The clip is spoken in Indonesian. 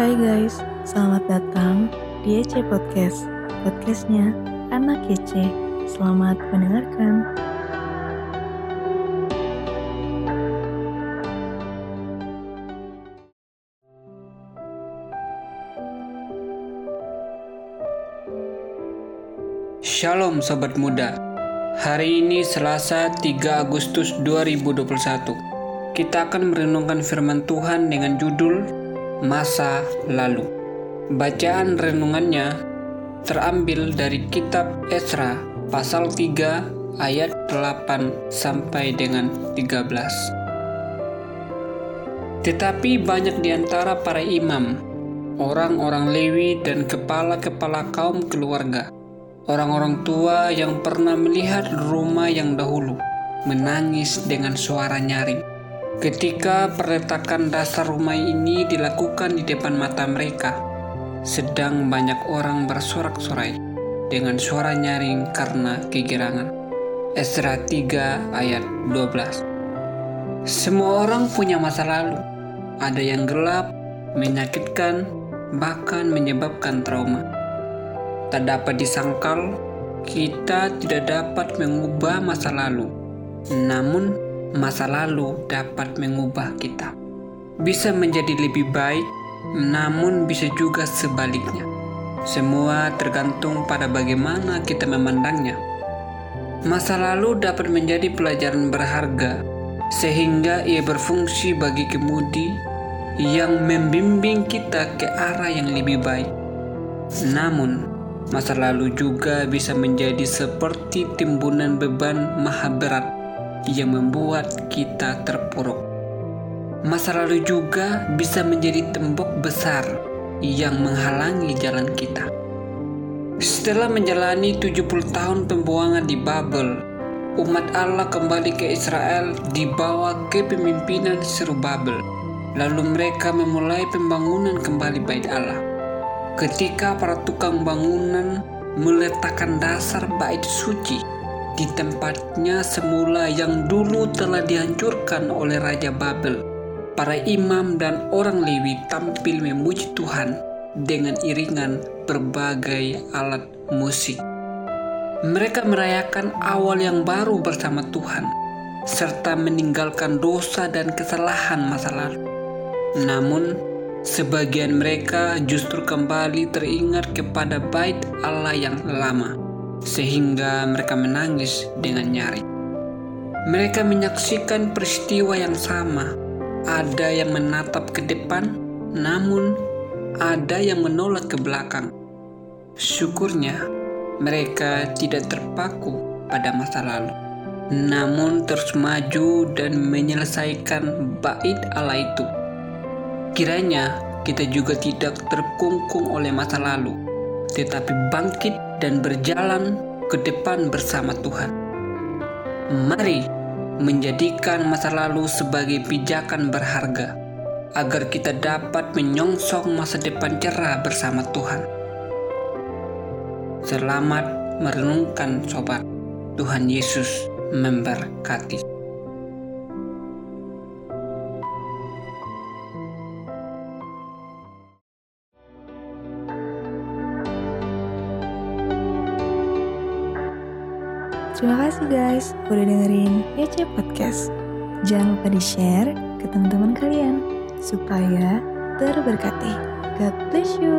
Hai guys, selamat datang di EC Podcast. Podcastnya Anak EC. Selamat mendengarkan. Shalom Sobat Muda Hari ini Selasa 3 Agustus 2021 Kita akan merenungkan firman Tuhan dengan judul Masa Lalu Bacaan renungannya terambil dari kitab Esra pasal 3 ayat 8 sampai dengan 13 Tetapi banyak di antara para imam, orang-orang Lewi dan kepala-kepala kaum keluarga Orang-orang tua yang pernah melihat rumah yang dahulu menangis dengan suara nyaring. Ketika perletakan dasar rumah ini dilakukan di depan mata mereka, sedang banyak orang bersorak-sorai dengan suara nyaring karena kegirangan. Esra 3 ayat 12 Semua orang punya masa lalu. Ada yang gelap, menyakitkan, bahkan menyebabkan trauma tak dapat disangkal, kita tidak dapat mengubah masa lalu. Namun, masa lalu dapat mengubah kita. Bisa menjadi lebih baik, namun bisa juga sebaliknya. Semua tergantung pada bagaimana kita memandangnya. Masa lalu dapat menjadi pelajaran berharga, sehingga ia berfungsi bagi kemudi yang membimbing kita ke arah yang lebih baik. Namun, Masa lalu juga bisa menjadi seperti timbunan beban maha berat yang membuat kita terpuruk. Masa lalu juga bisa menjadi tembok besar yang menghalangi jalan kita. Setelah menjalani 70 tahun pembuangan di Babel, umat Allah kembali ke Israel dibawa ke pemimpinan Seru Babel. Lalu mereka memulai pembangunan kembali bait Allah ketika para tukang bangunan meletakkan dasar bait suci di tempatnya semula yang dulu telah dihancurkan oleh Raja Babel. Para imam dan orang Lewi tampil memuji Tuhan dengan iringan berbagai alat musik. Mereka merayakan awal yang baru bersama Tuhan, serta meninggalkan dosa dan kesalahan masa lalu. Namun, Sebagian mereka justru kembali teringat kepada bait Allah yang lama, sehingga mereka menangis dengan nyari. Mereka menyaksikan peristiwa yang sama. Ada yang menatap ke depan, namun ada yang menolak ke belakang. Syukurnya, mereka tidak terpaku pada masa lalu, namun terus maju dan menyelesaikan bait Allah itu Kiranya kita juga tidak terkungkung oleh masa lalu, tetapi bangkit dan berjalan ke depan bersama Tuhan. Mari menjadikan masa lalu sebagai pijakan berharga, agar kita dapat menyongsong masa depan cerah bersama Tuhan. Selamat merenungkan sobat. Tuhan Yesus memberkati. Terima kasih guys udah dengerin EC Podcast. Jangan lupa di-share ke teman-teman kalian supaya terberkati. God bless you.